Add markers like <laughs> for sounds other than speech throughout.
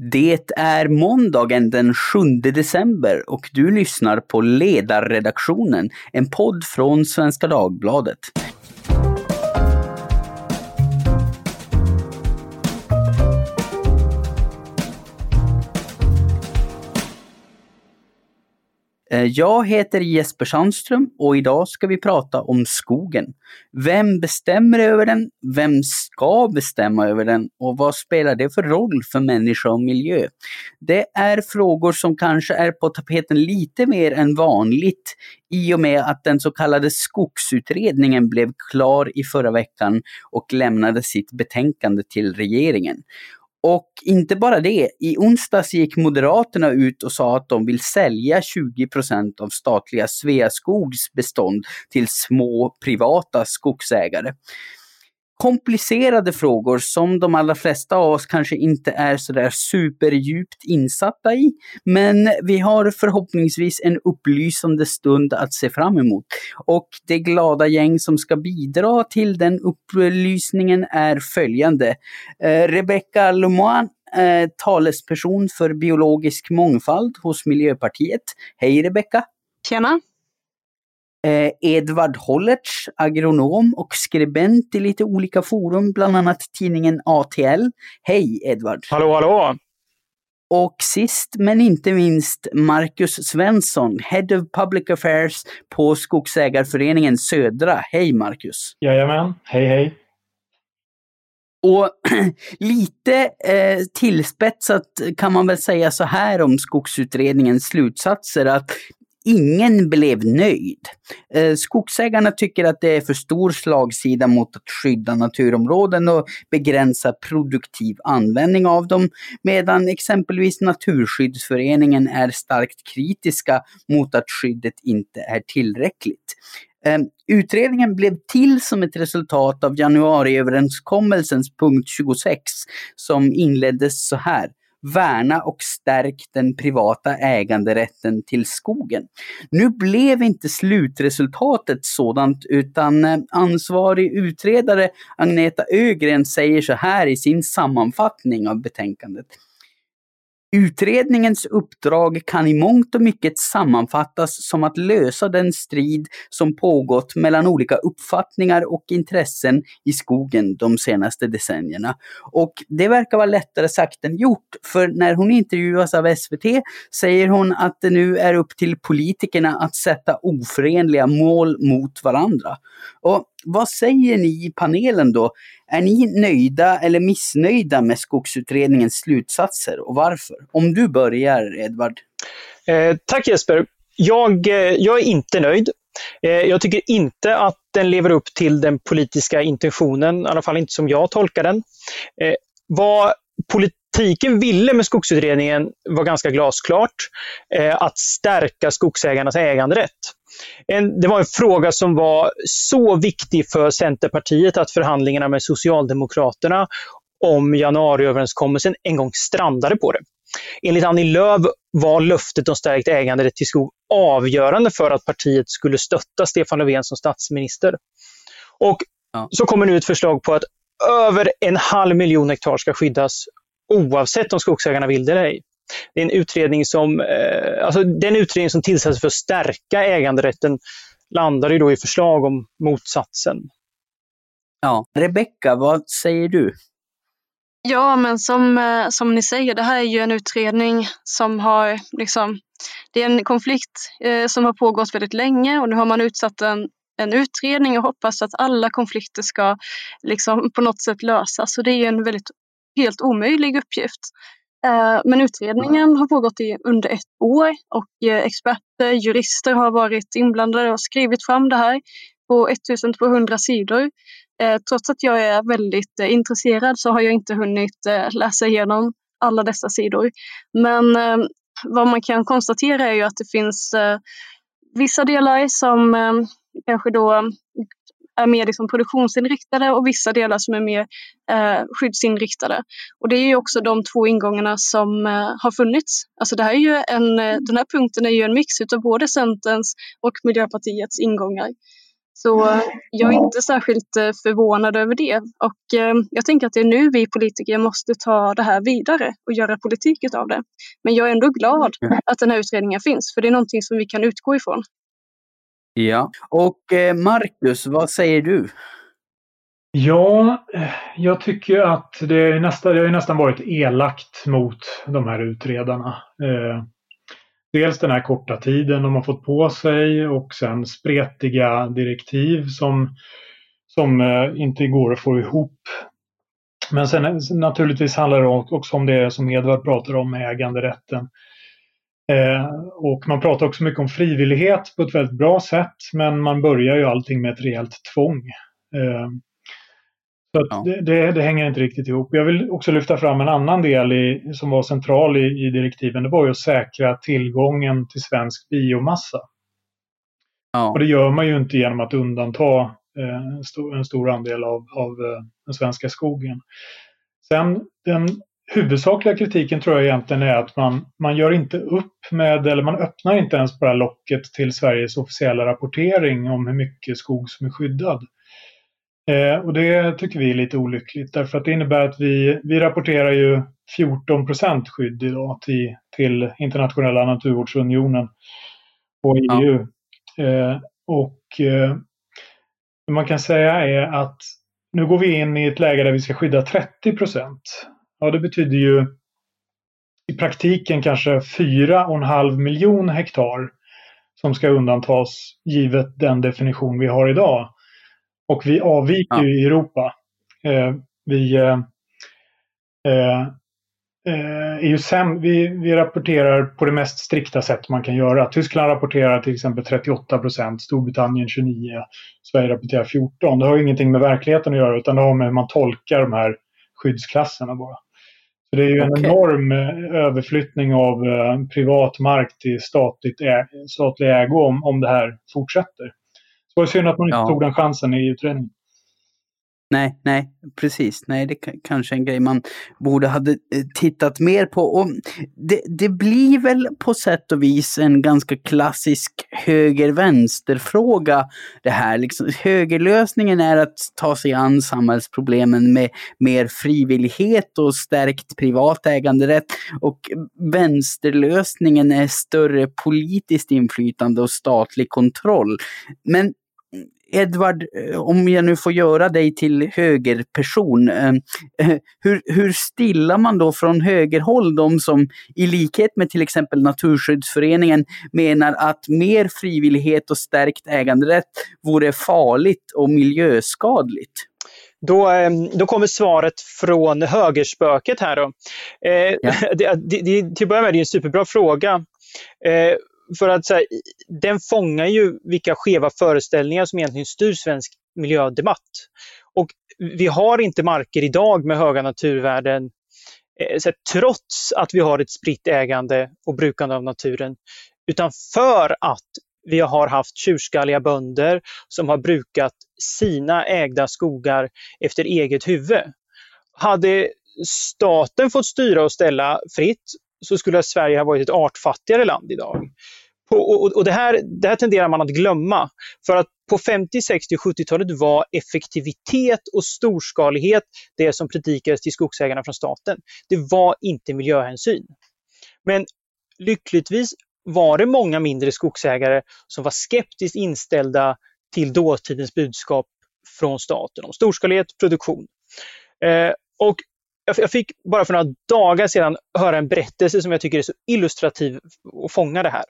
Det är måndagen den 7 december och du lyssnar på Ledarredaktionen, en podd från Svenska Dagbladet. Eh, jag heter Jesper Sandström och idag ska vi prata om skogen. Vem bestämmer över den? Vem ska bestämma över den? Och vad spelar det för roll för människa och miljö? Det är frågor som kanske är på tapeten lite mer än vanligt i och med att den så kallade skogsutredningen blev klar i förra veckan och lämnade sitt betänkande till regeringen. Och inte bara det, i onsdags gick Moderaterna ut och sa att de vill sälja 20 procent av statliga Sveaskogs bestånd till små privata skogsägare komplicerade frågor som de allra flesta av oss kanske inte är sådär superdjupt insatta i. Men vi har förhoppningsvis en upplysande stund att se fram emot. Och det glada gäng som ska bidra till den upplysningen är följande. Eh, Rebecca Lemoine eh, talesperson för biologisk mångfald hos Miljöpartiet. Hej Rebecka! Tjena! Eh, Edvard Hollertz, agronom och skribent i lite olika forum, bland annat tidningen ATL. Hej Edvard! Hallå hallå! Och sist men inte minst Marcus Svensson, Head of Public Affairs på Skogsägarföreningen Södra. Hej Marcus! Jajamän, hej hej! Och <clears throat> lite eh, tillspetsat kan man väl säga så här om Skogsutredningens slutsatser att ingen blev nöjd. Eh, skogsägarna tycker att det är för stor slagsida mot att skydda naturområden och begränsa produktiv användning av dem, medan exempelvis Naturskyddsföreningen är starkt kritiska mot att skyddet inte är tillräckligt. Eh, utredningen blev till som ett resultat av januariöverenskommelsens punkt 26 som inleddes så här värna och stärk den privata äganderätten till skogen. Nu blev inte slutresultatet sådant utan eh, ansvarig utredare Agneta Ögren säger så här i sin sammanfattning av betänkandet. Utredningens uppdrag kan i mångt och mycket sammanfattas som att lösa den strid som pågått mellan olika uppfattningar och intressen i skogen de senaste decennierna. Och det verkar vara lättare sagt än gjort, för när hon intervjuas av SVT säger hon att det nu är upp till politikerna att sätta oförenliga mål mot varandra. Och vad säger ni i panelen då? Är ni nöjda eller missnöjda med Skogsutredningens slutsatser och varför? Om du börjar, Edvard. Eh, tack Jesper. Jag, eh, jag är inte nöjd. Eh, jag tycker inte att den lever upp till den politiska intentionen, i alla fall inte som jag tolkar den. Eh, vad politiken ville med Skogsutredningen var ganska glasklart. Eh, att stärka skogsägarnas äganderätt. En, det var en fråga som var så viktig för Centerpartiet att förhandlingarna med Socialdemokraterna om januariöverenskommelsen en gång strandade på det. Enligt Annie Lööf var löftet om stärkt äganderätt till skog avgörande för att partiet skulle stötta Stefan Löfven som statsminister. Och ja. så kommer nu ett förslag på att över en halv miljon hektar ska skyddas oavsett om skogsägarna vill det eller ej. Det är en utredning som, eh, alltså den utredning som tillsattes för att stärka äganderätten landar ju då i förslag om motsatsen. Ja, Rebecka, vad säger du? Ja, men som, eh, som ni säger, det här är ju en utredning som har liksom, det är en konflikt eh, som har pågått väldigt länge och nu har man utsatt en, en utredning och hoppas att alla konflikter ska liksom på något sätt lösas. Så det är en väldigt helt omöjlig uppgift. Eh, men utredningen har pågått i under ett år och eh, experter, jurister har varit inblandade och skrivit fram det här på 1200 sidor. Eh, trots att jag är väldigt intresserad så har jag inte hunnit läsa igenom alla dessa sidor. Men vad man kan konstatera är ju att det finns vissa delar som kanske då är mer liksom produktionsinriktade och vissa delar som är mer eh, skyddsinriktade. Och det är ju också de två ingångarna som eh, har funnits. Alltså det här är ju en, eh, den här punkten är ju en mix av både Centerns och Miljöpartiets ingångar. Så jag är inte särskilt eh, förvånad över det. Och eh, jag tänker att det är nu vi politiker måste ta det här vidare och göra politik av det. Men jag är ändå glad att den här utredningen finns, för det är någonting som vi kan utgå ifrån. Ja, och eh, Marcus, vad säger du? Ja, eh, jag tycker att det, nästa, det har nästan varit elakt mot de här utredarna. Eh, dels den här korta tiden de har fått på sig och sen spretiga direktiv som, som eh, inte går att få ihop. Men sen naturligtvis handlar det också om det som Edvard pratar om med äganderätten. Eh, och man pratar också mycket om frivillighet på ett väldigt bra sätt men man börjar ju allting med ett rejält tvång. Eh, så ja. det, det, det, hänger inte riktigt ihop. Jag vill också lyfta fram en annan del i, som var central i, i direktiven. Det var ju att säkra tillgången till svensk biomassa. Ja. Och det gör man ju inte genom att undanta eh, en, stor, en, stor, andel av, av eh, den svenska skogen. Sen den huvudsakliga kritiken tror jag egentligen är att man, man gör inte upp med, eller man öppnar inte ens bara locket till Sveriges officiella rapportering om hur mycket skog som är skyddad. Eh, och det tycker vi är lite olyckligt därför att det innebär att vi, vi rapporterar ju 14% skydd idag till, till internationella naturvårdsunionen och EU. Ja. Eh, och eh, man kan säga är att nu går vi in i ett läge där vi ska skydda 30 Ja, det betyder ju i praktiken kanske 4,5 miljon hektar som ska undantas givet den definition vi har idag. Och vi avviker ja. i Europa. Eh, vi, eh, eh, eh, ju säm vi, vi rapporterar på det mest strikta sätt man kan göra. Tyskland rapporterar till exempel 38 procent, Storbritannien 29, Sverige rapporterar 14. Det har ingenting med verkligheten att göra utan det har med hur man tolkar de här skyddsklasserna bara. Så det är ju en okay. enorm eh, överflyttning av eh, privat mark till statligt ä statlig ägo om, om det här fortsätter var synd att man inte ja. tog den chansen i utredningen. Nej, nej, precis. Nej, det är kanske en grej man borde ha eh, tittat mer på. Och det, det blir väl på sätt och vis en ganska klassisk höger-vänster-fråga det här. Liksom, högerlösningen är att ta sig an samhällsproblemen med mer frivillighet och stärkt privat äganderätt. Och vänsterlösningen är större politiskt inflytande och statlig kontroll. Men Edvard, eh, om jag nu får göra dig till högerperson, eh, eh, hur, hur stillar man då från högerhåll de som i likhet med till exempel Naturskyddsföreningen menar att mer frivillighet och stärkt äganderätt vore farligt och miljöskadligt? Då, då kommer svaret från högerspöket här. Då. Ja. <laughs> Det, det, det, till att börja med, det är en superbra fråga för att här, den fångar ju vilka skeva föreställningar som egentligen styr svensk miljödebatt. Och vi har inte marker idag med höga naturvärden eh, så trots att vi har ett spritt ägande och brukande av naturen, utan för att vi har haft tjurskalliga bönder som har brukat sina ägda skogar efter eget huvud. Hade staten fått styra och ställa fritt så skulle Sverige ha varit ett artfattigare land idag. På, och, och det, här, det här tenderar man att glömma. För att på 50, 60 och 70-talet var effektivitet och storskalighet det som predikades till skogsägarna från staten. Det var inte miljöhänsyn. Men lyckligtvis var det många mindre skogsägare som var skeptiskt inställda till dåtidens budskap från staten om storskalighet, produktion. Eh, och jag fick bara för några dagar sedan höra en berättelse som jag tycker är så illustrativ och fångar det här.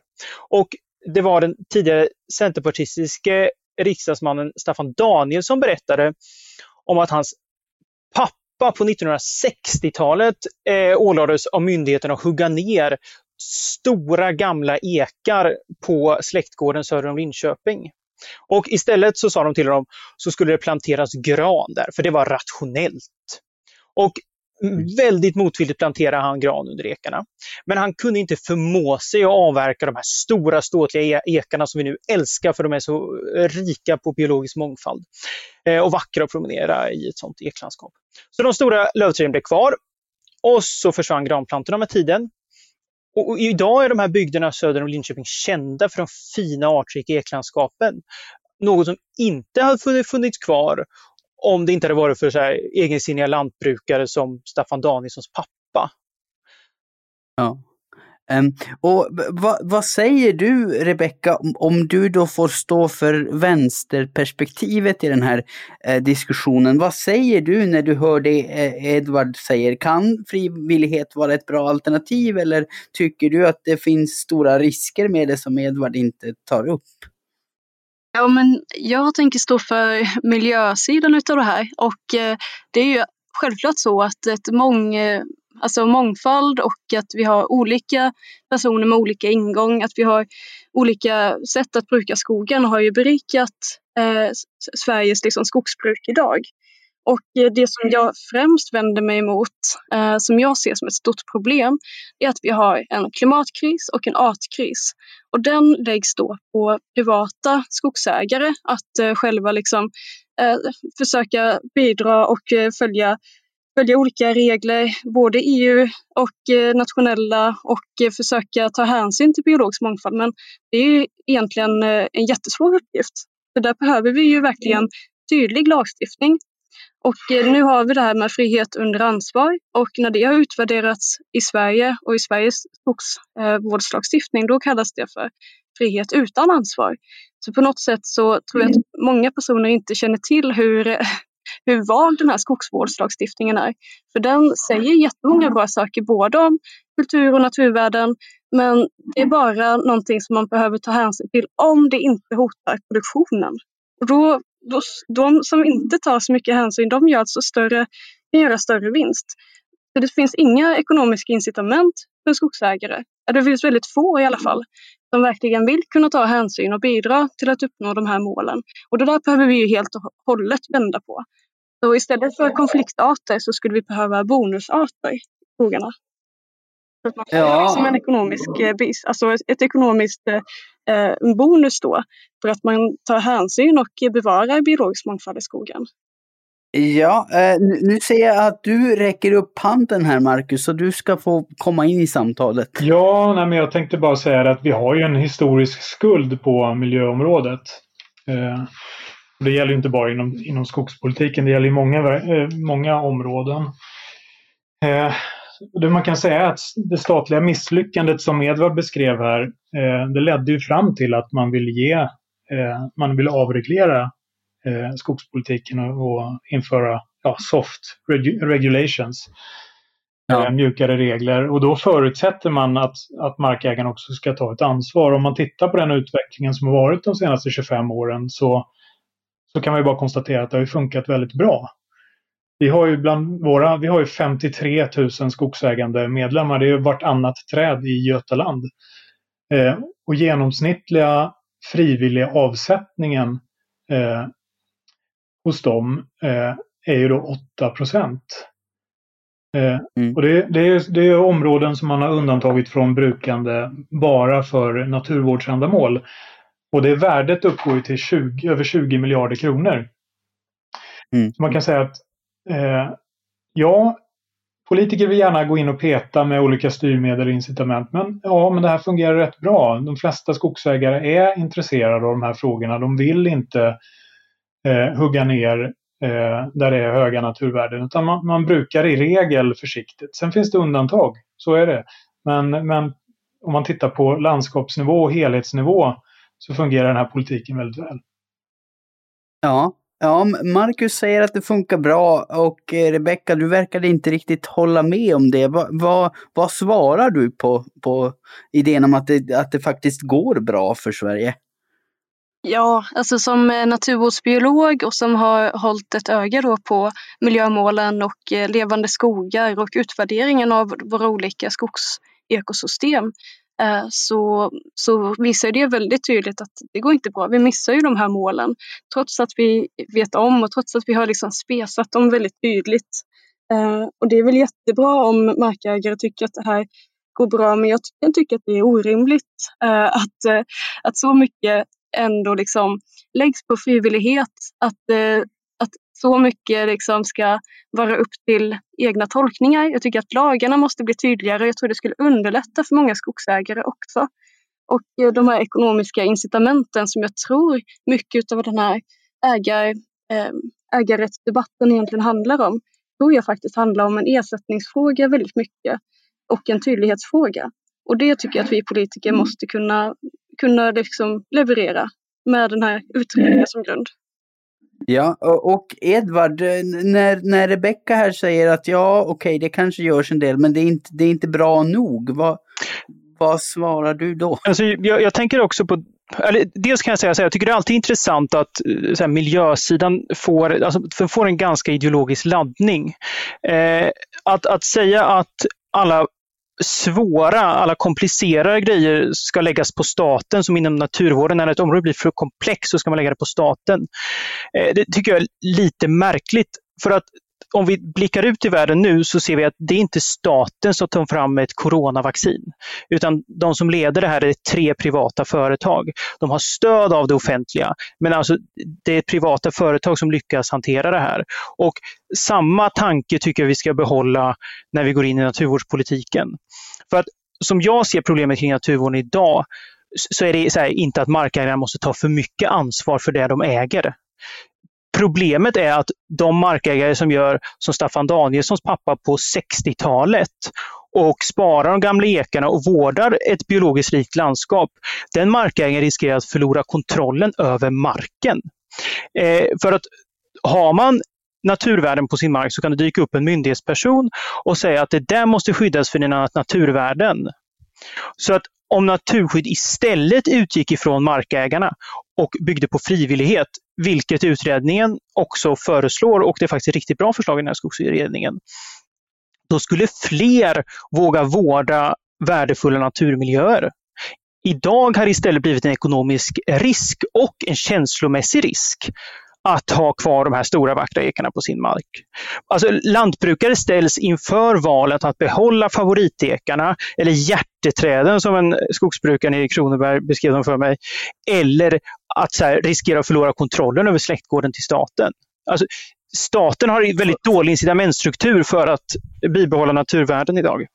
Och det var den tidigare centerpartistiske riksdagsmannen Staffan Danielsson berättade om att hans pappa på 1960-talet eh, ålades av myndigheten att hugga ner stora gamla ekar på släktgården söder om Linköping. Och istället så sa de till honom så skulle det planteras gran där, för det var rationellt. Och Mm, väldigt motvilligt planterade han gran under ekarna. Men han kunde inte förmå sig att avverka de här stora ståtliga e-, ekarna som vi nu älskar för de är så rika på biologisk mångfald. Eh, och vackra att promenera i ett sånt eklandskap. Så de stora lövträden blev kvar och så försvann granplantorna med tiden. Och idag är de här bygderna söder om Linköping kända för de fina artrika eklandskapen. något som inte hade funnits kvar om det inte hade varit för så här egensinniga lantbrukare som Staffan Danielssons pappa. Ja. Um, och vad, vad säger du, Rebecka, om, om, du då får stå för vänsterperspektivet i den här eh, diskussionen? Vad säger du när du hör det eh, Edvard säger? Kan frivillighet vara ett bra alternativ eller tycker du att det finns stora risker med det som Edvard inte tar upp? Ja, men jag tänker stå för miljösidan utav det här och eh, det är ju självklart så att ett mång, alltså mångfald och att vi har olika personer med olika ingång, att vi har olika sätt att bruka skogen har ju berikat eh, Sveriges liksom, skogsbruk idag. Och eh, det som jag främst vänder mig emot, eh, som jag ser som ett stort problem, är att vi har en klimatkris och en artkris. Och den läggs då på privata skogsägare att eh, själva liksom, eh, försöka bidra och eh, följa följa olika regler, både EU och eh, nationella och eh, försöka ta hänsyn till biologisk mångfald. Men det är egentligen eh, en jättesvår uppgift. För där behöver vi ju verkligen tydlig lagstiftning. Och nu har vi det här med frihet under ansvar och när det har utvärderats i Sverige och i Sveriges skogsvårdslagstiftning då kallas det för frihet utan ansvar. Så på något sätt så tror jag att många personer inte känner till hur <laughs> hur vag den här skogsvårdslagstiftningen är. För den säger jättemånga bra saker både om kultur och naturvärden men det är bara någonting som man behöver ta hänsyn till om det inte hotar produktionen. Och då, då, de som inte tar så mycket hänsyn de gör alltså större, kan göra större vinst. För det finns inga ekonomiska incitament för skogsägare. Det finns väldigt få i alla fall som verkligen vill kunna ta hänsyn och bidra till att uppnå de här målen. Och det där behöver vi ju helt och hållet vända på. Så istället för konfliktarter så skulle vi behöva bonusarter i skogarna. Så att man får ja. liksom en ekonomisk, eh, alltså ett ekonomiskt eh, bonus då för att man tar hänsyn och bevarar biologisk mångfald i skogen. Ja, eh, nu ser jag att du räcker upp handen här Marcus, så du ska få komma in i samtalet. Ja, nej, men jag tänkte bara säga att vi har ju en historisk skuld på miljöområdet. Eh, det gäller inte bara inom, inom skogspolitiken, det gäller i många, eh, många områden. Det man kan säga är att det statliga misslyckandet som Edvard beskrev här, eh, det ledde ju fram till att man vill ge, eh, man vill avreglera eh, skogspolitiken och, och införa ja, soft reg regulations. Ja. Eh, mjukare regler och då förutsätter man att, att markägaren också ska ta ett ansvar. Om man tittar på den utvecklingen som har varit de senaste 25 åren så så kan man ju bara konstatera att det har funkat väldigt bra. Vi har ju bland våra, vi har ju 53 000 skogsägande medlemmar. Det är ju vartannat träd i Götaland. Eh, och genomsnittliga frivilliga avsättningen eh, hos dem eh, är ju då 8 procent. Eh, mm. Och det, det, är, det är områden som man har undantagit från brukande bara för naturvårdsändamål. Och det värdet uppgår till 20, över 20 miljarder kronor. Mm. Så man kan säga att eh, ja, politiker vill gärna gå in och peta med olika styrmedel och incitament. Men ja, men det här fungerar rätt bra. De flesta skogsägare är intresserade av de här frågorna. De vill inte eh, hugga ner eh, där det är höga naturvärden. Utan man, man, brukar i regel försiktigt. Sen finns det undantag, så är det. Men, men om man tittar på landskapsnivå och helhetsnivå så fungerar den här politiken väldigt väl. Ja, ja Marcus säger att det funkar bra och eh, Rebecka, du verkade inte riktigt hålla med om det. Va, va, vad svarar du på, på idén om att det, att det faktiskt går bra för Sverige? Ja, alltså som eh, naturvårdsbiolog och som har hållit ett öga då på miljömålen och eh, levande skogar och utvärderingen av våra olika skogsekosystem Eh, så, så visar det väldigt tydligt att det går inte bra. Vi missar ju de här målen trots att vi vet om och trots att vi har liksom spesat dem väldigt tydligt. Eh, och det är väl jättebra om markägare tycker att det här går bra, men jag tycker att det är orimligt eh, att, att så mycket ändå liksom läggs på frivillighet. Att så mycket liksom ska vara upp till egna tolkningar. Jag tycker att lagarna måste bli tydligare. Jag tror det skulle underlätta för många skogsägare också. Och eh, de här ekonomiska incitamenten som jag tror mycket av den här ägar, eh, ägarrättsdebatten egentligen handlar om, tror jag faktiskt handlar om en ersättningsfråga väldigt mycket och en tydlighetsfråga. Och det tycker jag att vi politiker mm. måste kunna, kunna liksom leverera med den här utredningen som grund. Ja, och Edvard, eh, när, när Rebecka här säger att ja, okej, okay, det kanske görs en del, men det är inte, det är inte bra nog. Vad, vad svarar du då? Alltså, jag, jag tänker också på eller, dels kan jag säga att jag tycker det är alltid intressant att eh, så här, miljösidan får, alltså, får en ganska ideologisk laddning. Eh, att, att säga att alla svåra, alla komplicerade grejer ska läggas på staten som inom naturvården. När ett område blir för komplext så ska man lägga det på staten. Eh, det tycker jag är lite märkligt. För att om vi blickar ut i världen nu så ser vi att det är inte staten som tar fram ett coronavaccin. Utan de som leder det här är tre privata företag. De har stöd av det offentliga, men alltså det är privata företag som lyckas hantera det här. Och samma tanke tycker jag vi ska behålla när vi går in i naturvårdspolitiken. För att som jag ser problemet kring naturvården idag så är det så här, inte att markägarna måste ta för mycket ansvar för det de äger. Problemet är att de markägare som gör som Staffan Danielssons pappa på 60-talet och sparar de gamla ekarna och vårdar ett biologiskt rikt landskap, den markägaren riskerar att förlora kontrollen över marken. Eh, för att har man naturvärden på sin mark så kan det dyka upp en myndighetsperson och säga att det där måste skyddas för dina naturvärden. Så att om naturskydd istället utgick ifrån markägarna och byggde på frivillighet, vilket utredningen också föreslår och det är faktiskt ett riktigt bra förslag i den här skogsutredningen, då skulle fler våga vårda värdefulla naturmiljöer. Idag har det istället blivit en ekonomisk risk och en känslomässig risk att ha kvar de här stora vackra ekarna på sin mark. Alltså, lantbrukare ställs inför valet att behålla favoritekarna eller hjärteträden som en skogsbrukare i Kronoberg beskrev dem för mig. Eller att så här, riskera att förlora kontrollen över släktgården till staten. Alltså, staten har väldigt dålig incitamentstruktur för att bibehålla naturvärden idag.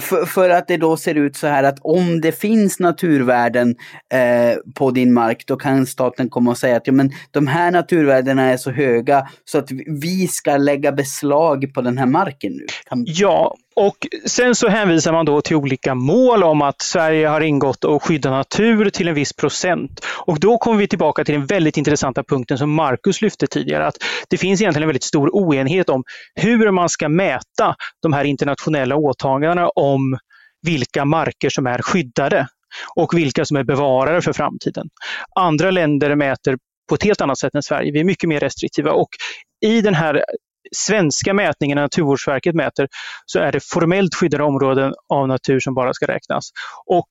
För, för, att det då ser ut så här att om det finns naturvärden eh, på din mark, då kan staten komma och säga att ja, men de här naturvärdena är så höga så att vi ska lägga beslag på den här marken nu. Kan... Ja, och sen så hänvisar man då till olika mål om att Sverige har ingått och skydda natur till en viss procent. Och då kommer vi tillbaka till den väldigt intressanta punkten som Marcus lyfte tidigare, att det finns egentligen en väldigt stor oenighet om hur man ska mäta de här internationella åtagandena om vilka marker som är skyddade och vilka som är bevarade för framtiden. Andra länder mäter på ett helt annat sätt än Sverige. Vi är mycket mer restriktiva och i den här svenska mätningen Naturvårdsverket mäter så är det formellt skyddade områden av natur som bara ska räknas. Och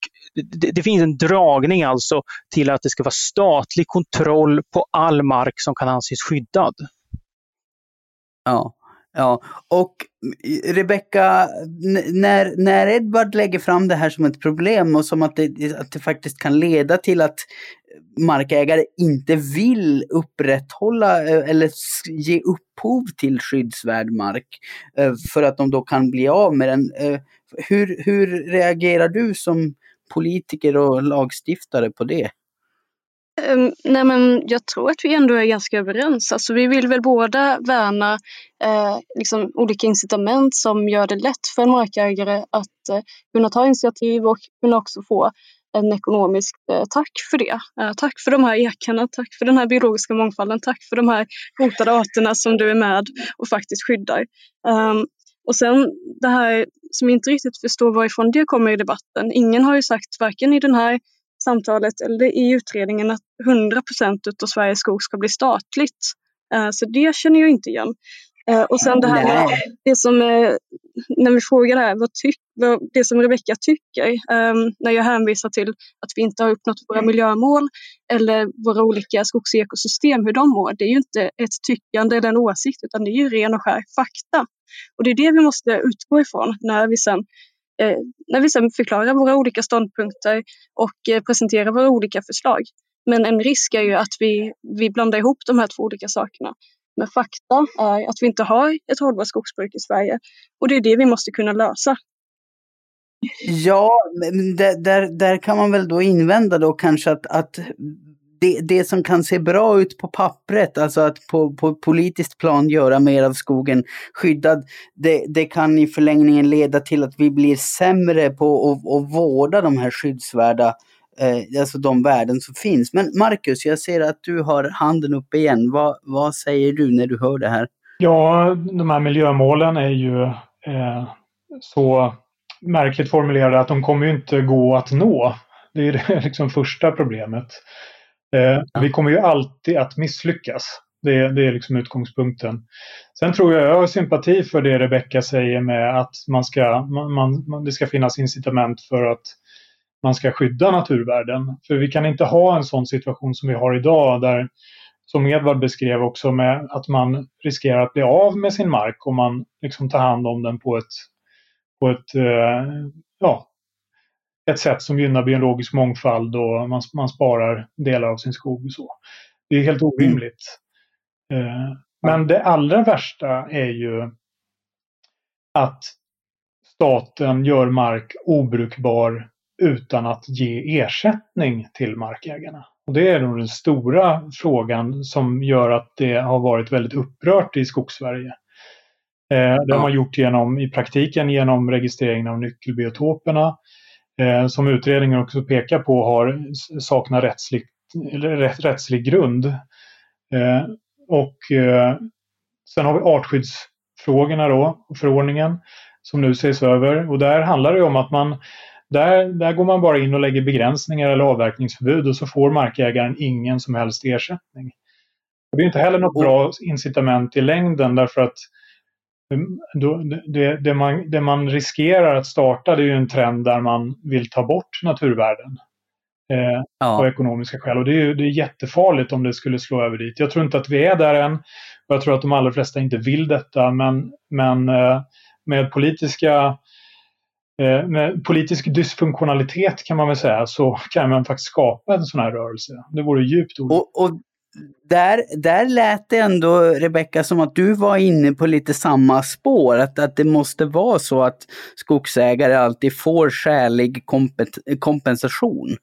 det, det, finns en dragning alltså till att det ska vara statlig kontroll på all mark som kan anses skyddad. Ja, ja. och eh, Rebecka, när, när Edvard lägger fram det här som ett problem och som att det, att det faktiskt kan leda till att markägare inte vill upprätthålla eh, eller ge upphov till skyddsvärd mark eh, för att de då kan bli av med den. Eh, hur, hur reagerar du som politiker och lagstiftare på det? Ehm, nej men jag tror att vi ändå är ganska överens. Alltså vi vill väl båda värna eh, liksom olika incitament som gör det lätt för en markägare att eh, kunna ta initiativ och kunna också få en ekonomisk eh, tack för det. Eh, tack för de här ekarna, tack för den här biologiska mångfalden, tack för de här hotade arterna som du är med och faktiskt skyddar. Um, och sen det här som jag inte riktigt förstår varifrån det kommer i debatten. Ingen har ju sagt, varken i det här samtalet eller i utredningen, att 100 procent av Sveriges skog ska bli statligt. Uh, så det känner jag inte igen. Uh, och sen det här med det som, uh, när vi frågar det här, vad, tyck, vad det som Rebecka tycker, um, när jag hänvisar till att vi inte har uppnått våra miljömål eller våra olika skogsekosystem, hur de mår, det är ju inte ett tyckande eller en åsikt, utan det är ju ren och skär fakta. Och det är det vi måste utgå ifrån när vi sen eh, när vi sen förklarar våra olika ståndpunkter och eh, presenterar våra olika förslag. Men en risk är ju att vi, vi blandar ihop de här två olika sakerna. Men fakta är att vi inte har ett hållbart skogsbruk i Sverige och det är det vi måste kunna lösa. Ja, men där, där, där kan man väl då invända då kanske att, att det, det som kan se bra ut på pappret, alltså att på, på politiskt plan göra mer av skogen skyddad, det, det kan i förlängningen leda till att vi blir sämre på att, att vårda de här skyddsvärda eh, alltså de värden som finns. Men Marcus, jag ser att du har handen uppe igen. Vad, vad säger du när du hör det här? Ja, de här miljömålen är ju eh, så märkligt formulerade att de kommer ju inte gå att nå. Det är <laughs> det liksom första problemet. Eh. Vi kommer ju alltid att misslyckas. Det, det är liksom utgångspunkten. Sen tror jag jag har sympati för det Rebecka säger med att man ska, man, man, det ska finnas incitament för att man ska skydda naturvärden. För vi kan inte ha en sån situation som vi har idag där, som Edvard beskrev också, med att man riskerar att bli av med sin mark om man liksom tar hand om den på ett, på ett, eh, ja, ett sätt som gynnar biologisk mångfald och man, man sparar delar av sin skog. Och så. Det är helt orimligt. Mm. Men det allra värsta är ju att staten gör mark obrukbar utan att ge ersättning till markägarna. Och det är nog den stora frågan som gör att det har varit väldigt upprört i Skogssverige. Eh, det har man gjort genom, i praktiken genom registreringen av nyckelbiotoperna eh, som utredningen också pekar på har saknar rättslig, rättslig grund. Eh, och eh, sen har vi artskyddsfrågorna då, förordningen som nu ses över och där handlar det om att man där, där går man bara in och lägger begränsningar eller avverkningsförbud och så får markägaren ingen som helst ersättning. Det är inte heller något bra incitament i längden därför att då, det, det, man, det man riskerar att starta det är ju en trend där man vill ta bort naturvärden. Eh, ja. Av ekonomiska skäl. Och det är, det är jättefarligt om det skulle slå över dit. Jag tror inte att vi är där än. Och jag tror att de allra flesta inte vill detta. Men, men eh, med politiska med politisk dysfunktionalitet kan man väl säga så kan man faktiskt skapa en sån här rörelse. Det vore djupt olyckligt. Och, och där, där lät det ändå, Rebecka, som att du var inne på lite samma spår. Att, att det måste vara så att skogsägare alltid får skälig kompensation.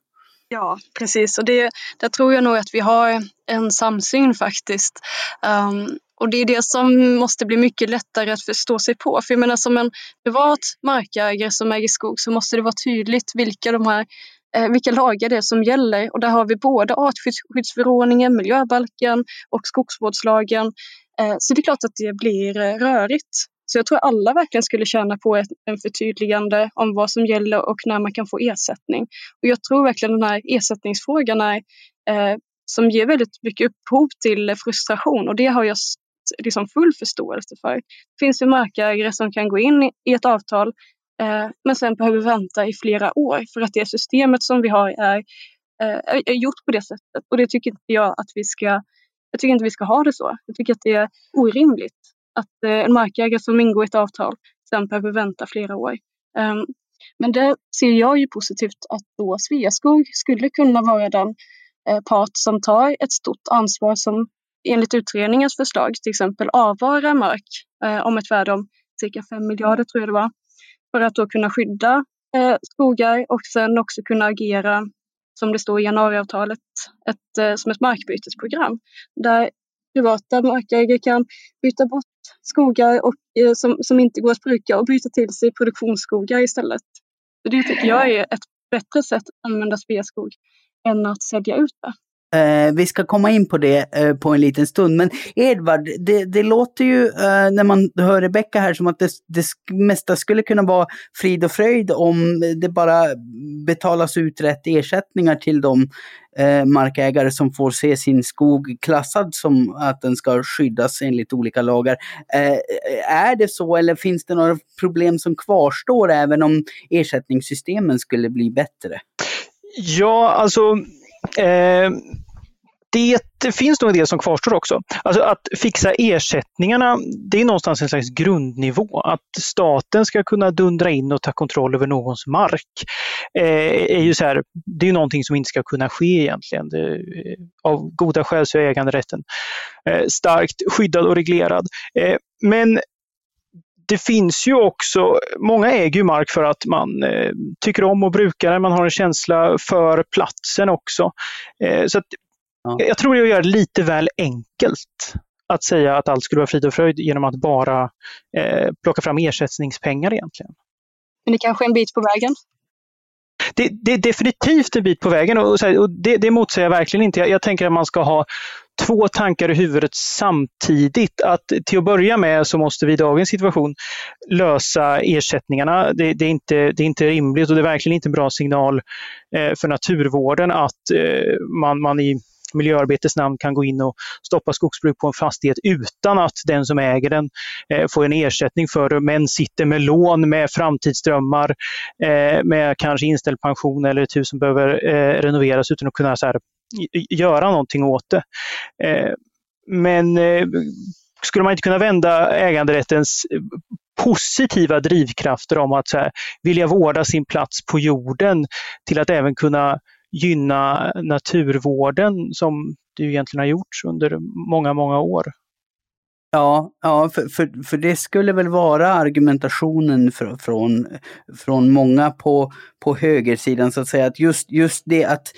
Ja, precis. Och det, där tror jag nog att vi har en samsyn faktiskt. Um, och det är det som måste bli mycket lättare att förstå sig på. För jag menar som en privat markägare som äger skog så måste det vara tydligt vilka de här eh, vilka lagar det är som gäller. Och där har vi både artskyddsförordningen, miljöbalken och skogsvårdslagen. Eh, så det är klart att det blir eh, rörigt. Så jag tror alla verkligen skulle tjäna på ett en förtydligande om vad som gäller och när man kan få ersättning. Och jag tror verkligen den här ersättningsfrågan är eh, som ger väldigt mycket upphov till frustration och det har jag liksom full förståelse för. Det finns ju markägare som kan gå in i ett avtal Eh, men sen behöver vänta i flera år för att det systemet som vi har är, eh, är gjort på det sättet. Och det tycker inte jag att vi ska, jag tycker inte vi ska ha det så. Jag tycker att det är orimligt att eh, en markägare som ingår i ett avtal sen behöver vänta flera år. Um, men det ser jag ju positivt att då Sveaskog skulle kunna vara den eh, part som tar ett stort ansvar som enligt utredningens förslag till exempel avvara mark eh, om ett värde om cirka 5 miljarder tror jag det var för att då kunna skydda eh, skogar och sen också kunna agera, som det står i januariavtalet, ett, eh, som ett markbytesprogram där privata markägare kan byta bort skogar och, eh, som, som inte går att bruka och byta till sig produktionsskogar istället. Så det tycker jag är ett bättre sätt att använda Sveaskog än att sälja ut det. Eh, vi ska komma in på det eh, på en liten stund. Men Edvard, det, det låter ju eh, när man hör Rebecka här som att det, det mesta skulle kunna vara frid och fröjd om det bara betalas ut rätt ersättningar till de eh, markägare som får se sin skog klassad som att den ska skyddas enligt olika lagar. Eh, är det så eller finns det några problem som kvarstår även om ersättningssystemen skulle bli bättre? Ja, alltså Eh, det finns nog en del som kvarstår också. Alltså att fixa ersättningarna, det är någonstans en slags grundnivå. Att staten ska kunna dundra in och ta kontroll över någons mark eh, är ju så här, det är någonting som inte ska kunna ske egentligen. Det, eh, av goda skäl så är äganderätten eh, starkt skyddad och reglerad. Eh, men det finns ju också, många äger ju mark för att man eh, tycker om att bruka den, man har en känsla för platsen också. Eh, så ja. Jag tror det är att göra det lite väl enkelt att säga att allt skulle vara frid och fröjd genom att bara eh, plocka fram ersättningspengar egentligen. Men det kanske är en bit på vägen? Det, det, är definitivt en bit på vägen och, och det, det motsäger jag verkligen inte. Jag, jag, tänker att man ska ha två tankar i huvudet samtidigt. Att till att börja med så måste vi i dagens situation lösa ersättningarna. Det, det är, inte, det är inte rimligt och det är verkligen inte en bra signal eh, för naturvården att eh, man, man i miljöarbetets namn kan gå in och stoppa skogsbruk på en fastighet utan att den som äger den eh, får en ersättning för det, men sitter med lån, med framtidsdrömmar, eh, med kanske inställd pension eller ett hus som behöver eh, renoveras utan att kunna så här, göra någonting åt det. Eh, men eh, skulle man inte kunna vända äganderättens eh, positiva drivkrafter om att så här, vilja vårda sin plats på jorden till att även kunna gynna naturvården som det egentligen har gjorts under många, många år. Ja, ja för, för, för det skulle väl vara argumentationen för, från, från många på, på högersidan så att säga, att just, just det att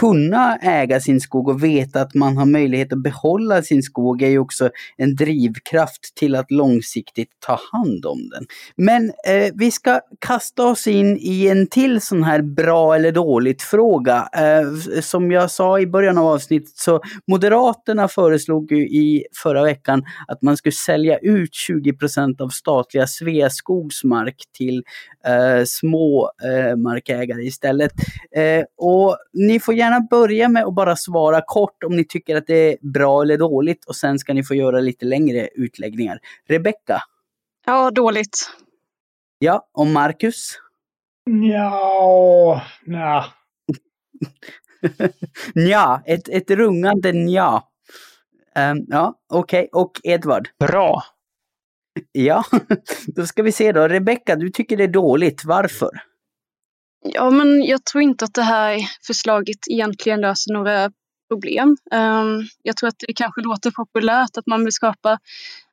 kunna äga sin skog och veta att man har möjlighet att behålla sin skog är ju också en drivkraft till att långsiktigt ta hand om den. Men eh, vi ska kasta oss in i en till sån här bra eller dåligt fråga. Eh, som jag sa i början av avsnittet så Moderaterna föreslog ju i förra veckan att man skulle sälja ut 20% av statliga Sveaskogs mark till eh, små eh, markägare istället. Eh, och ni får gärna börja med att bara svara kort om ni tycker att det är bra eller dåligt och sen ska ni få göra lite längre utläggningar. Rebecka? Ja, dåligt. Ja, och Marcus? Ja, nja. <laughs> nja, ett, ett rungande nja. Um, ja, okej. Okay. Och Edvard? Bra. Ja, <laughs> då ska vi se då. Rebecka, du tycker det är dåligt. Varför? Ja, men jag tror inte att det här förslaget egentligen löser några problem. Um, jag tror att det kanske låter populärt att man vill skapa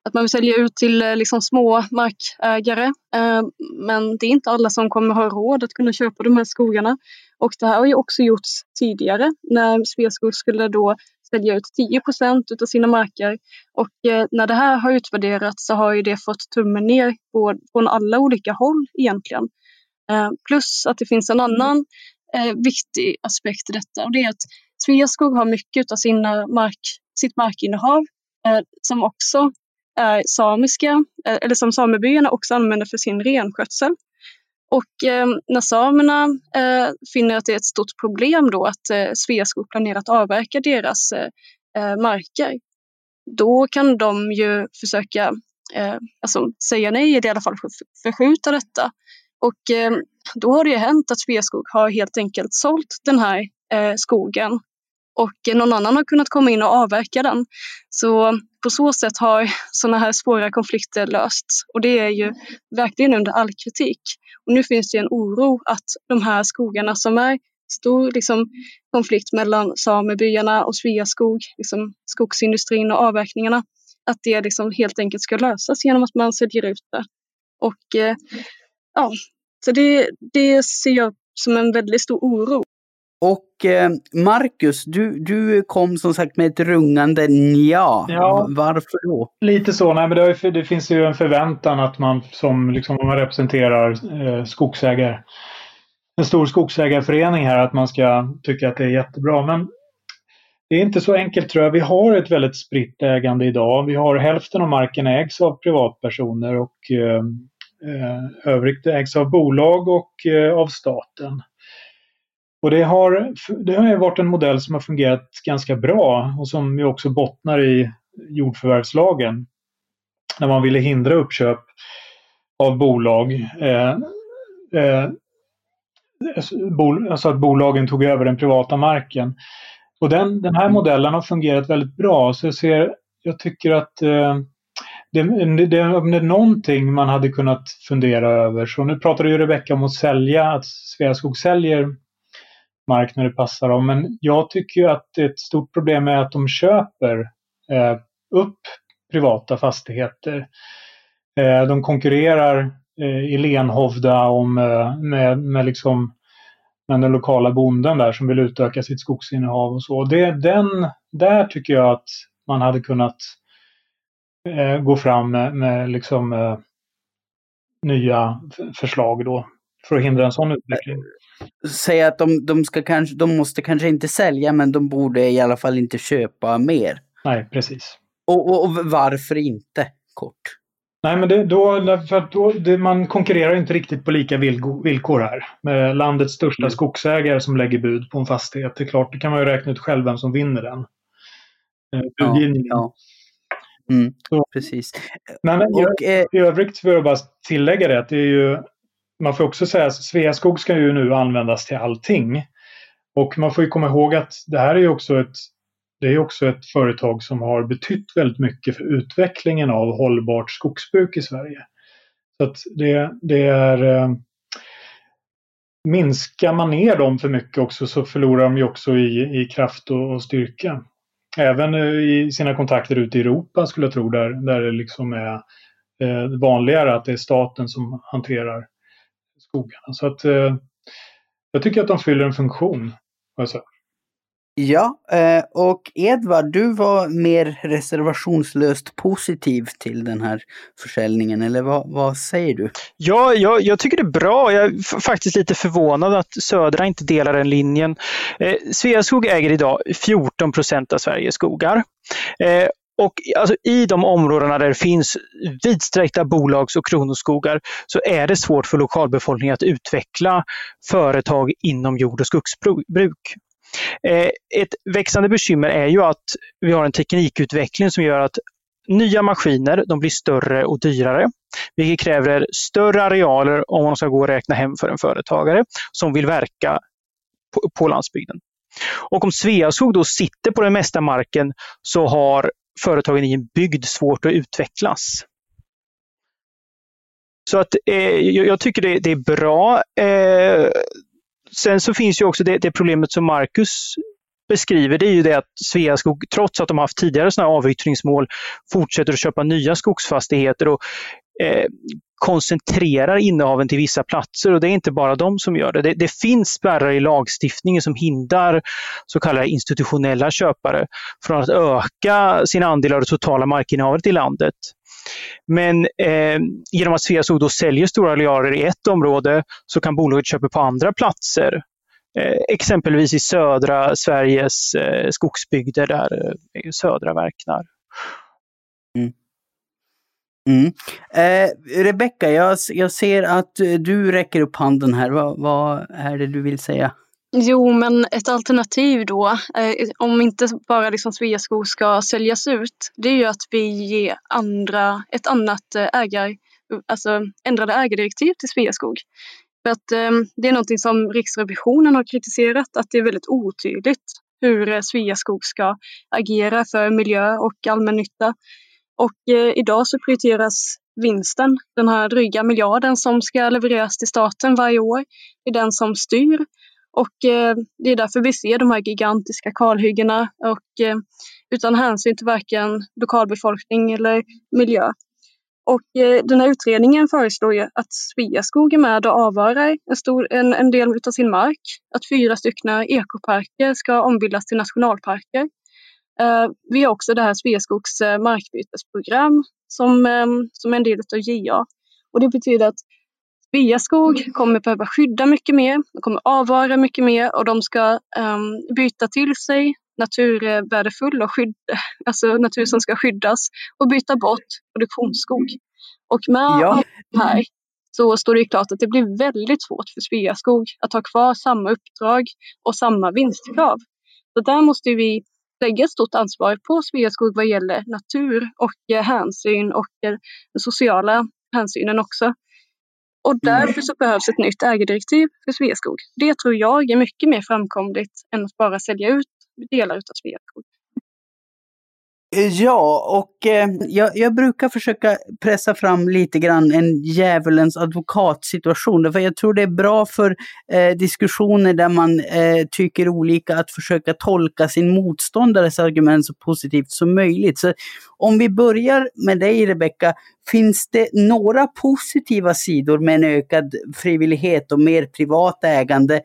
att man vill sälja ut till eh, liksom små markägare. Ehm, men det är inte alla som kommer ha råd att kunna köpa de här skogarna. Och det här har ju också gjorts tidigare när Sveaskog skulle då sälja ut 10 procent av sina marker. Och eh, när det här har utvärderats så har ju det fått tummen ner på, från alla olika håll egentligen. Eh, plus att det finns en annan eh, viktig aspekt i detta och det är att Sveaskog har mycket av sina mark, sitt markinnehav eh, som också är samiska, eh, eller som samebyarna också använder för sin renskötsel. Och eh, när samerna eh, finner att det är ett stort problem då att eh, Sveaskog planerar att avverka deras eh, marker, då kan de ju försöka alltså, säga nej eller i alla fall förskjuta detta. Och eh, då har det ju hänt att Sveaskog har helt enkelt sålt den här eh, skogen och eh, någon annan har kunnat komma in och avverka den. Så på så sätt har sådana här svåra konflikter lösts och det är ju verkligen under all kritik. Och nu finns det en oro att de här skogarna som är stor liksom, konflikt mellan samebyarna och Sveaskog, liksom, skogsindustrin och avverkningarna, att det liksom helt enkelt ska lösas genom att man säljer ut det. Och eh, ja, så det, det ser jag som en väldigt stor oro. Och eh, Marcus, du, du kom som sagt med ett rungande nja. Ja. Varför då? Lite så. Nej, men det, det, finns ju en förväntan att man som liksom, man representerar eh, skogsägare, en stor skogsägarförening här, att man ska tycka att det är jättebra. Men det är inte så enkelt tror jag. Vi har ett väldigt spritt ägande idag. Vi har hälften av marken ägs av privatpersoner och eh, eh övrigt ägs av bolag och eh, av staten. Och det har, det har varit en modell som har fungerat ganska bra och som ju också bottnar i jordförvärvslagen. När man ville hindra uppköp av bolag. Eh, eh, alltså att bolagen tog över den privata marken. Och den, den här modellen har fungerat väldigt bra. Så jag, ser, jag tycker att eh, det, det, det, om det är någonting man hade kunnat fundera över. Så nu pratade ju Rebecka om att sälja, att Sveaskog säljer mark när det passar dem. Men jag tycker ju att ett stort problem är att de köper eh, upp privata fastigheter. Eh, de konkurrerar eh, i Lenhovda om, eh, med, med, liksom, med den lokala bonden där som vill utöka sitt skogsinnehav och så. Det, den, där tycker jag att man hade kunnat eh, gå fram med, med liksom, eh, nya förslag då för att hindra en sån utveckling. Säga att de, de, ska kanske, de måste kanske inte sälja men de borde i alla fall inte köpa mer. Nej, precis. Och, och, och varför inte? Kort. Nej, men det, då, för då, det, man konkurrerar inte riktigt på lika villkor här. Med landets största mm. skogsägare som lägger bud på en fastighet. Det är klart, det kan man ju räkna ut själv vem som vinner den. Eh. Ja, ja. Mm, precis. Men och, i, eh, i övrigt vill jag bara tillägga det att det är ju man får också säga att Sveaskog ska ju nu användas till allting. Och man får ju komma ihåg att det här är ju också ett, det är också ett företag som har betytt väldigt mycket för utvecklingen av hållbart skogsbruk i Sverige. Så att det, det är eh, Minskar man ner dem för mycket också så förlorar de ju också i, i kraft och, och styrka. Även eh, i sina kontakter ute i Europa skulle jag tro, där, där det liksom är eh, vanligare att det är staten som hanterar skogarna. Så att eh, jag tycker att de fyller en funktion. Alltså. Ja, eh, och Edvard, du var mer reservationslöst positiv till den här försäljningen, eller vad, vad säger du? Ja, jag, jag, tycker det är bra. Jag är faktiskt lite förvånad att Södra inte delar den linjen. Eh, Sveaskog äger idag 14 procent av Sveriges skogar. Eh, och alltså, i de områdena där det finns vidsträckta bolags och kronoskogar så är det svårt för lokalbefolkningen att utveckla företag inom jord och skogsbruk. Eh, ett växande bekymmer är ju att vi har en teknikutveckling som gör att nya maskiner de blir större och dyrare, vilket kräver större arealer om man ska gå och räkna hem för en företagare som vill verka på, på landsbygden. Och om Sveaskog då sitter på den mesta marken så har företagen i en bygd svårt att utvecklas. Så att eh, jag tycker det, det, är bra. Eh, sen så finns ju också det, det, problemet som Marcus beskriver, det är ju det att Sveaskog, trots att de haft tidigare sådana avyttringsmål, fortsätter att köpa nya skogsfastigheter och eh, koncentrerar innehaven till vissa platser och det är inte bara de som gör det. Det, det finns spärrar i lagstiftningen som hindrar så kallade institutionella köpare från att öka sin andel av det totala markinnehavet i landet. Men eh, genom att Sveaskog då säljer stora arealer i ett område så kan bolaget köpa på andra platser. Eh, exempelvis i södra Sveriges eh, skogsbygder där eh, Södra verknar. Mm. Mm. Eh, Rebecka, jag, jag ser att du räcker upp handen här. Vad, vad är det du vill säga? Jo, men ett alternativ då, eh, om inte bara liksom Sveaskog ska säljas ut, det är ju att vi ger andra, ett annat eh, ägar, alltså ändrade ägardirektiv till Sveaskog. För att eh, det är någonting som Riksrevisionen har kritiserat, att det är väldigt otydligt hur eh, Sveaskog ska agera för miljö och allmännytta. Och eh, idag så prioriteras vinsten, den här dryga miljarden som ska levereras till staten varje år, är den som styr. Och eh, det är därför vi ser de här gigantiska kalhyggena och eh, utan hänsyn till varken lokalbefolkning eller miljö. Och eh, den här utredningen föreslår ju att Sveaskog är med och avvarar en, stor, en, en del av sin mark. Att fyra stycken ekoparker ska ombildas till nationalparker. Eh, vi har också det här Sveaskogs eh, markbytesprogram som, eh, som är en del av JA. Och det betyder att Sveaskog kommer behöva skydda mycket mer, de kommer avvara mycket mer och de ska um, byta till sig naturvärdefull och skydd, <laughs> alltså natur som ska skyddas och byta bort produktionsskog. Och med ja. det här så står det klart att det blir väldigt svårt för Sveaskog att ha kvar samma uppdrag och samma vinstkrav. Så där måste vi lägga stort ansvar på Sveaskog vad gäller natur och eh, hänsyn och eh, den sociala hänsynen också. Och därför så behövs ett nytt ägardirektiv för Sveaskog. Det tror jag är mycket mer framkomligt än att bara sälja ut delar av Sveaskog. Ja, och eh, jag, jag, brukar försöka pressa fram lite grann en djävulens advokatsituation. För jag tror det är bra för eh, diskussioner där man eh, tycker olika att försöka tolka sin motståndares argument så positivt som möjligt. Så om vi börjar med dig Rebecka, finns det några positiva sidor med en ökad frivillighet och mer privat ägande,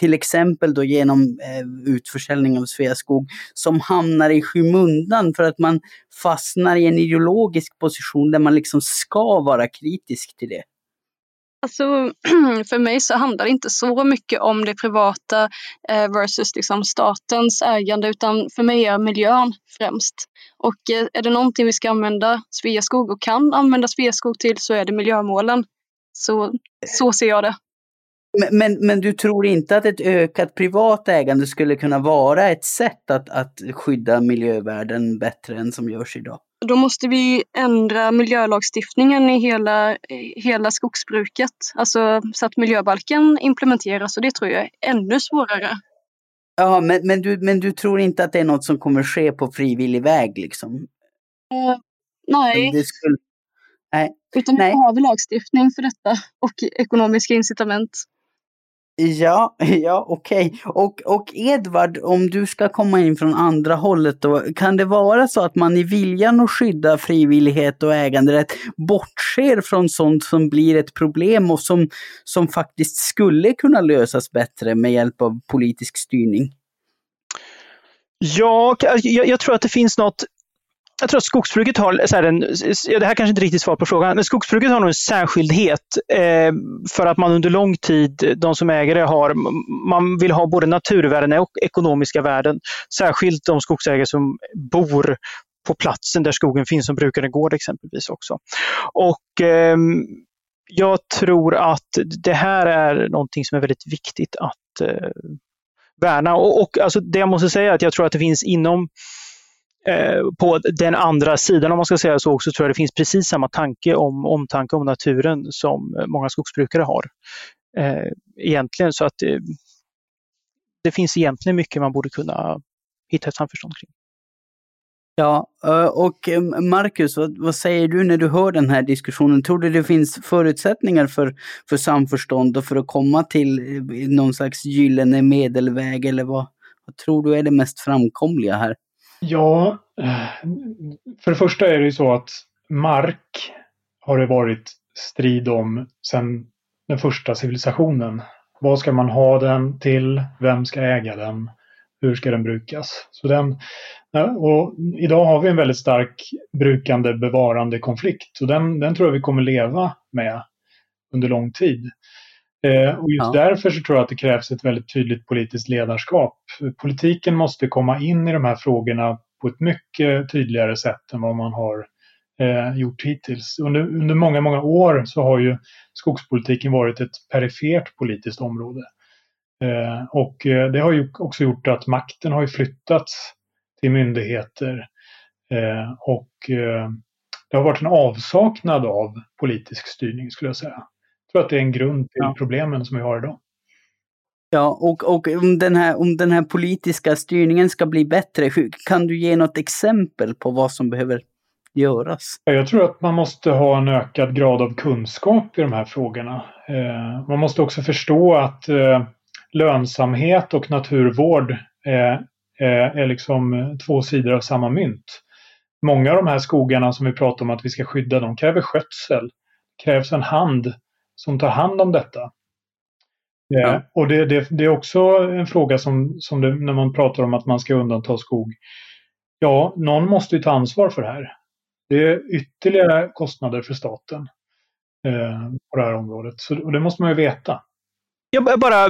till exempel då genom eh, utförsäljning av Sveaskog, som hamnar i skymundan för att man fastnar i en ideologisk position där man liksom ska vara kritisk till det? Alltså, <clears throat> för mig så handlar det inte så mycket om det privata eh, versus liksom statens ägande utan för mig är miljön främst. Och eh, är det någonting vi ska använda Sveaskog och kan använda Sveaskog till så är det miljömålen. Så, så ser jag det. Men, men, men, du tror inte att ett ökat privat ägande skulle kunna vara ett sätt att, att skydda miljövärden bättre än som görs idag? Då måste vi ändra miljölagstiftningen i hela, hela skogsbruket. Alltså så att miljöbalken implementeras och det tror jag är ännu svårare. Ja, men, men, du, men du tror inte att det är något som kommer ske på frivillig väg liksom? Uh, nej. Det skulle... nej. Utan vi behöver lagstiftning för detta och ekonomiska incitament. Ja, <laughs> ja okej. Okay. Och, och Edvard, om du ska komma in från andra hållet då, kan det vara så att man i viljan att skydda frivillighet och äganderätt bortser från sånt som blir ett problem och som, som faktiskt skulle kunna lösas bättre med hjälp av politisk styrning? Ja, alltså, jag, jag tror att det finns något jag tror att skogsbruket har, så här, en, det här kanske inte riktigt svar på frågan, men skogsbruket har nog en särskildhet eh, för att man under lång tid, de som äger det, har, man vill ha både naturvärden och ekonomiska värden. Särskilt de skogsägare som bor på platsen där skogen finns, som brukar en gård exempelvis också. Och eh, jag tror att det här är någonting som är väldigt viktigt att eh, värna. Och, och alltså, det jag måste säga är att jag tror att det finns inom Eh, på den andra sidan, om man ska säga så, också tror jag det finns precis samma tanke om omtanke om naturen som eh, många skogsbrukare har. Eh, egentligen så att det, det finns egentligen mycket man borde kunna hitta ett samförstånd kring. Ja, och Marcus, vad, vad, säger du när du hör den här diskussionen? Tror du det finns förutsättningar för, för samförstånd och för att komma till någon slags gyllene medelväg eller vad, vad tror du är det mest framkomliga här? Ja, för det första är det ju så att mark har det varit strid om sedan den första civilisationen. Vad ska man ha den till? Vem ska äga den? Hur ska den brukas? Så den, och idag har vi en väldigt stark brukande bevarande konflikt och den, den tror jag vi kommer leva med under lång tid. Eh, och just ja. därför så tror jag att det krävs ett väldigt tydligt politiskt ledarskap. Politiken måste komma in i de här frågorna på ett mycket tydligare sätt än vad man har eh, gjort hittills. Under, under många, många år så har ju skogspolitiken varit ett perifert politiskt område. Eh, och eh, det har ju också gjort att makten har flyttats till myndigheter eh, och eh, det har varit en avsaknad av politisk styrning skulle jag säga. Jag tror att det är en grund till ja. problemen som vi har idag. Ja, och, och om, den här, om den här politiska styrningen ska bli bättre, kan du ge något exempel på vad som behöver göras? Jag tror att man måste ha en ökad grad av kunskap i de här frågorna. Eh, man måste också förstå att eh, lönsamhet och naturvård är, är liksom två sidor av samma mynt. Många av de här skogarna som vi pratar om att vi ska skydda, de kräver skötsel. Det krävs en hand som tar hand om detta. Eh, ja. Och det, det, det, är också en fråga som, som det, när man pratar om att man ska undanta skog. Ja, någon måste ju ta ansvar för det här. Det är ytterligare kostnader för staten eh, på det här området. Så, och det måste man ju veta. Jag bara,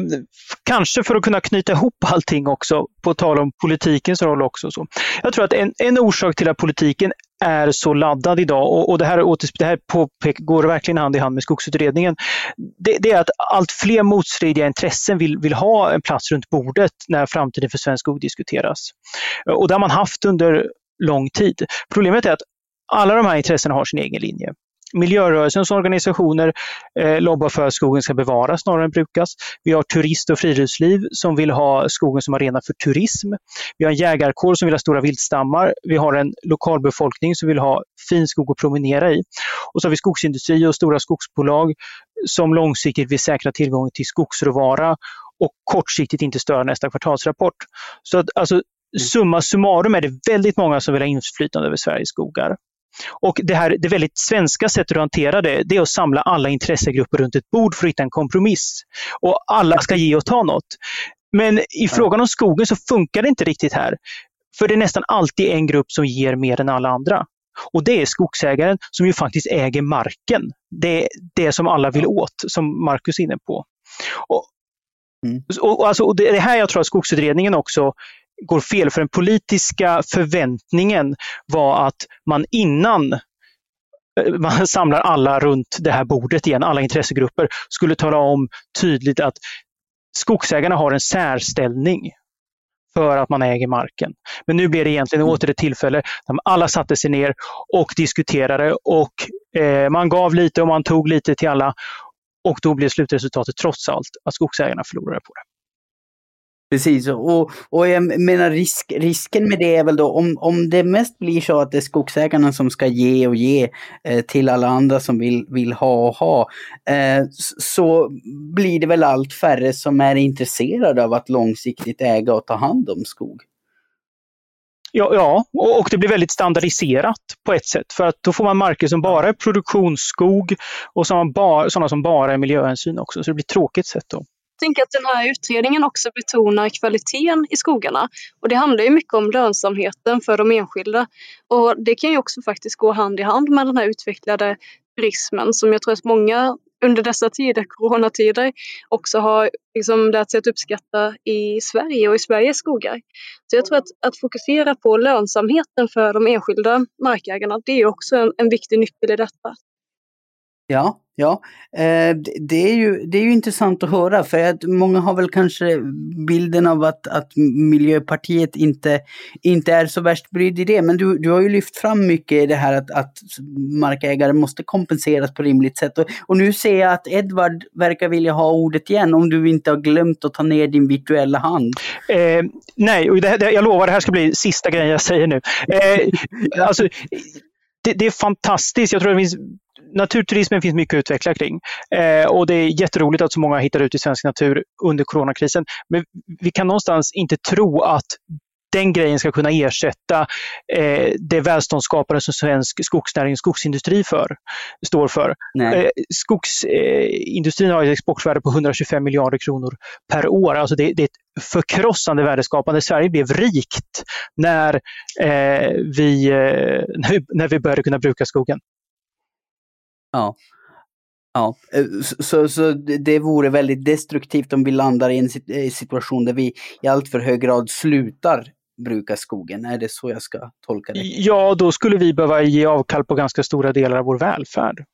kanske för att kunna knyta ihop allting också, på tal om politikens roll också. Så. Jag tror att en, en orsak till att politiken är så laddad idag och, och det här, det här påpek, går verkligen hand i hand med skogsutredningen. Det, det, är att allt fler motstridiga intressen vill, vill ha en plats runt bordet när framtiden för svensk skog diskuteras. Och det har man haft under lång tid. Problemet är att alla de här intressena har sin egen linje. Miljörörelsens organisationer eh, lobbar för att skogen ska bevaras snarare än brukas. Vi har turist och friluftsliv som vill ha skogen som arena för turism. Vi har en jägarkår som vill ha stora viltstammar. Vi har en lokalbefolkning som vill ha fin skog att promenera i. Och så har vi skogsindustri och stora skogsbolag som långsiktigt vill säkra tillgången till skogsråvara och kortsiktigt inte störa nästa kvartalsrapport. Så att, alltså, summa summarum är det väldigt många som vill ha inflytande över Sveriges skogar. Och det här det väldigt svenska sättet att hantera det, det är att samla alla intressegrupper runt ett bord för att hitta en kompromiss. Och alla ska ge och ta något. Men i frågan om skogen så funkar det inte riktigt här. För det är nästan alltid en grupp som ger mer än alla andra. Och det är skogsägaren som ju faktiskt äger marken. Det är det som alla vill åt, som Marcus är inne på. Och, mm. och, alltså, och det är här jag tror att skogsutredningen också går fel, för den politiska förväntningen var att man innan eh, man <laughs> samlar alla runt det här bordet igen, alla intressegrupper, skulle tala om tydligt att skogsägarna har en särställning för att man äger marken. Men nu blir det egentligen mm. åter ett tillfälle där alla satte sig ner och diskuterade och eh, man gav lite och man tog lite till alla. Och då blev slutresultatet trots allt att skogsägarna förlorade på det. Precis, och, och jag menar risk, risken med det är väl då om, om det mest blir så att det är skogsägarna som ska ge och ge eh, till alla andra som vill, vill ha och ha, eh, så blir det väl allt färre som är intresserade av att långsiktigt äga och ta hand om skog. Ja, ja, och det blir väldigt standardiserat på ett sätt. För att då får man marker som bara är produktionsskog och sådana som bara är miljöhänsyn också. Så det blir ett tråkigt sätt då tänker att den här utredningen också betonar kvaliteten i skogarna. Och det handlar ju mycket om lönsamheten för de enskilda. Och det kan ju också faktiskt gå hand i hand med den här utvecklade turismen som jag tror att många under dessa tider, coronatider, också har liksom lärt sig att uppskatta i Sverige och i Sveriges skogar. Så jag tror att, att fokusera på lönsamheten för de enskilda markägarna, det är också en, en viktig nyckel i detta. Ja, ja. Eh, det, är ju, det är ju intressant att höra för att många har väl kanske bilden av att, att Miljöpartiet inte, inte är så värst brydd i det. Men du, du har ju lyft fram mycket i det här att, att markägare måste kompenseras på rimligt sätt. Och, och nu ser jag att Edvard verkar vilja ha ordet igen om du inte har glömt att ta ner din virtuella hand. Eh, nej, och det, det, jag lovar det här ska bli sista grejen jag säger nu. Eh, alltså, det, det, är fantastiskt. Jag tror det finns naturturismen finns mycket att utveckla kring. Eh, och det är jätteroligt att så många hittar ut i svensk natur under coronakrisen. Men vi kan någonstans inte tro att den grejen ska kunna ersätta eh, det välståndsskapande som svensk skogsnäring och skogsindustri för, står för. Eh, skogsindustrin eh, har ett exportvärde på 125 miljarder kronor per år. Alltså det, det är ett förkrossande värdeskapande. Sverige blev rikt när, eh, vi, eh, när, vi, när vi började kunna bruka skogen. Ja. Ja, eh, så, så det vore väldigt destruktivt om vi landar i en situation där vi i allt för hög grad slutar bruka skogen. Är det så jag ska tolka det? Ja, då skulle vi behöva ge avkall på ganska stora delar av vår välfärd.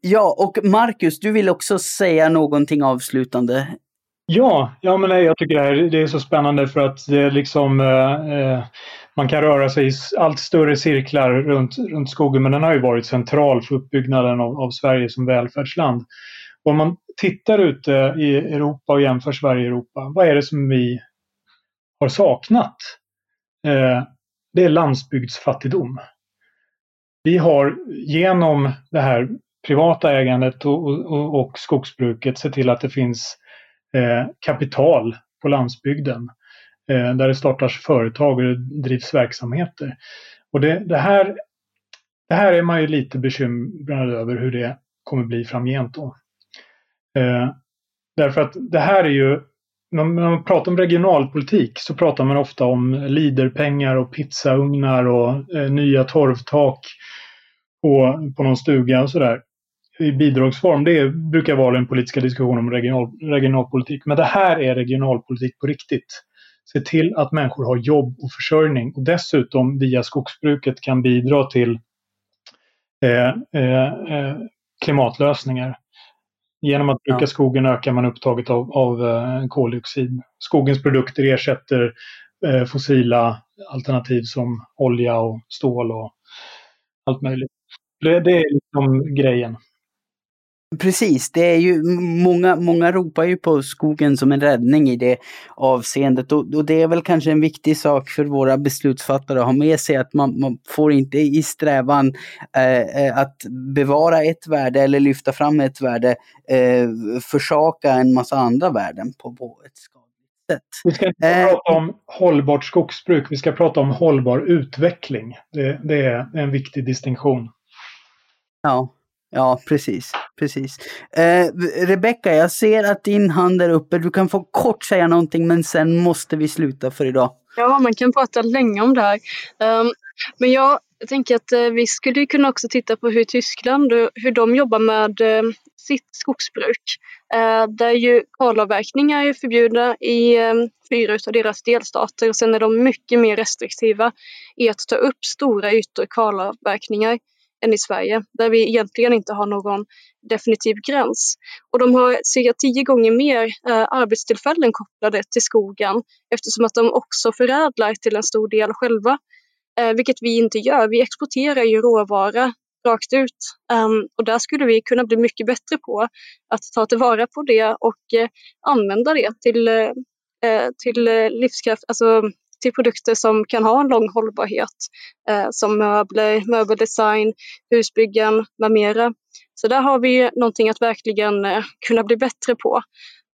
Ja, och Marcus, du vill också säga någonting avslutande. Ja, ja men jag tycker det, här, det är så spännande för att det är liksom eh, eh man kan röra sig i allt större cirklar runt, runt skogen, men den har ju varit central för uppbyggnaden av, av Sverige som välfärdsland. Och om man tittar ute i Europa och jämför Sverige och Europa, vad är det som vi har saknat? Eh, det är landsbygdsfattigdom. Vi har genom det här privata ägandet och, och, och skogsbruket sett till att det finns eh, kapital på landsbygden Eh, där det startas företag och det drivs verksamheter. Och det, det, här, det här är man ju lite bekymrad över hur det kommer bli framgent då. Eh, därför att det här är ju, när man pratar om regionalpolitik så pratar man ofta om liderpengar och pizzaugnar och eh, nya torvtak på, på någon stuga och sådär i bidragsform. Det brukar vara den politiska diskussionen om regional, regionalpolitik. Men det här är regionalpolitik på riktigt se till att människor har jobb och försörjning och dessutom via skogsbruket kan bidra till eh, eh, eh, klimatlösningar. Genom att bruka skogen ökar man upptaget av, av eh, koldioxid. Skogens produkter ersätter eh, fossila alternativ som olja och stål och allt möjligt. Det, det är liksom grejen. Precis, det är ju många, många ropar ju på skogen som en räddning i det avseendet och, och det är väl kanske en viktig sak för våra beslutsfattare att ha med sig att man, man får inte i strävan eh, eh att bevara ett värde eller lyfta fram ett värde eh, försaka en massa andra värden på, på ett skadligt Vi ska inte eh, prata om hållbart skogsbruk, vi ska prata om hållbar utveckling. Det, det är en viktig distinktion. Ja, ja precis. precis. Eh, Rebecka, jag ser att din hand är uppe. Du kan få kort säga någonting men sen måste vi sluta för idag. Ja, man kan prata länge om det här. Um, men jag tänker att eh, vi skulle kunna också titta på hur Tyskland, hur de jobbar med eh, sitt skogsbruk. Eh, där ju kalavverkningar är förbjudna i ehm, fyra av deras delstater och sen är de mycket mer restriktiva i att ta upp stora ytor kalavverkningar än i Sverige, där vi egentligen inte har någon definitiv gräns. Och de har cirka tio gånger mer eh, arbetstillfällen kopplade till skogen eftersom att de också förädlar till en stor del själva, eh, vilket vi inte gör. Vi exporterar ju råvara rakt ut um, och där skulle vi kunna bli mycket bättre på att ta tillvara på det och eh, använda det till, eh, eh till eh, livskraft, alltså till produkter som kan ha en lång hållbarhet eh, som möbler, möbeldesign, husbyggen med mera. Så där har vi någonting att verkligen eh, kunna bli bättre på.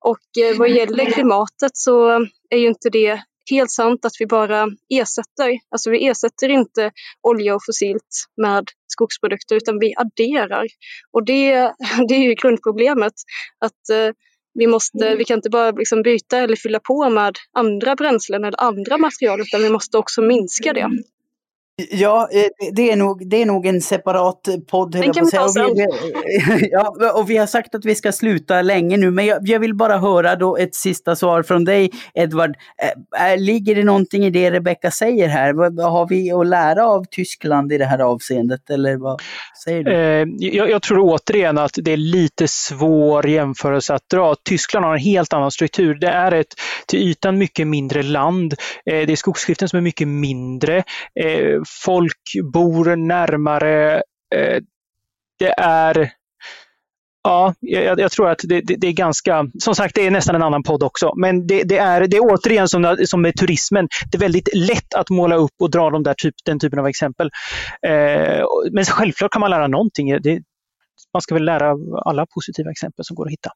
Och eh, vad gäller klimatet så är ju inte det helt sant att vi bara ersätter. Alltså vi ersätter inte olja och fossilt med skogsprodukter utan vi adderar. Och det, <laughs> det är ju grundproblemet. Att eh, vi, måste, vi kan inte bara liksom byta eller fylla på med andra bränslen eller andra material utan vi måste också minska det. Ja, eh, det är nog, det är nog en separat podd. Den kan vi ta sen. <laughs> ja, och vi har sagt att vi ska sluta länge nu, men jag, jag vill bara höra då ett sista svar från dig, Edvard. Äh, ligger det någonting i det Rebecka säger här? Vad har vi att lära av Tyskland i det här avseendet? Eller vad säger du? Eh, jag, jag, tror återigen att det är lite svår jämförelse att dra. Tyskland har en helt annan struktur. Det är ett till ytan mycket mindre land. Eh, det är skogsskiften som är mycket mindre. Folk bor närmare. Eh, det är Ja, jag, jag, tror att det, det, det, är ganska, som sagt det är nästan en annan podd också, men det, det är, det är återigen som, som med turismen, det är väldigt lätt att måla upp och dra de där typ, den typen av exempel. Eh, men självklart kan man lära någonting. man ska väl lära alla positiva exempel som går att hitta.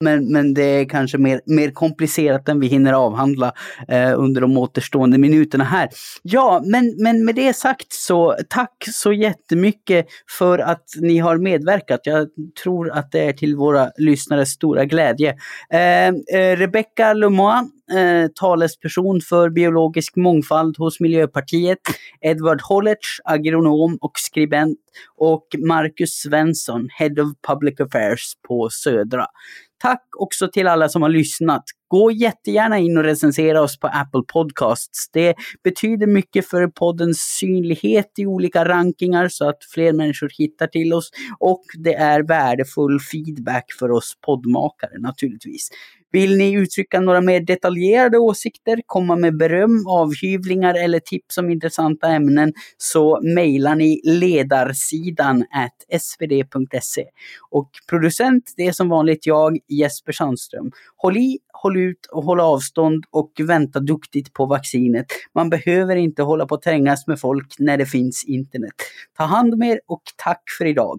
Men, men det är kanske mer, mer komplicerat än vi hinner avhandla eh, under de återstående minuterna här. Ja, men, men med det sagt så tack så jättemycket för att ni har medverkat. Jag tror att det är till våra lyssnares stora glädje. Eh, eh, Rebecca Lemoine eh, talesperson för biologisk mångfald hos Miljöpartiet, Edward Hollertz, agronom och skribent och Marcus Svensson, Head of Public Affairs på Södra. Tack också till alla som har lyssnat. Gå jättegärna in och recensera oss på Apple Podcasts. Det betyder mycket för poddens synlighet i olika rankingar så att fler människor hittar till oss och det är värdefull feedback för oss poddmakare naturligtvis. Vill ni uttrycka några mer detaljerade åsikter, komma med beröm, avhyvlingar eller tips om intressanta ämnen så mejlar ni ledarsidan svd.se. Och producent, det är som vanligt jag, Jesper Sandström. Håll i, håll ut och håll avstånd och vänta duktigt på vaccinet. Man behöver inte hålla på att trängas med folk när det finns internet. Ta hand om er och tack för idag!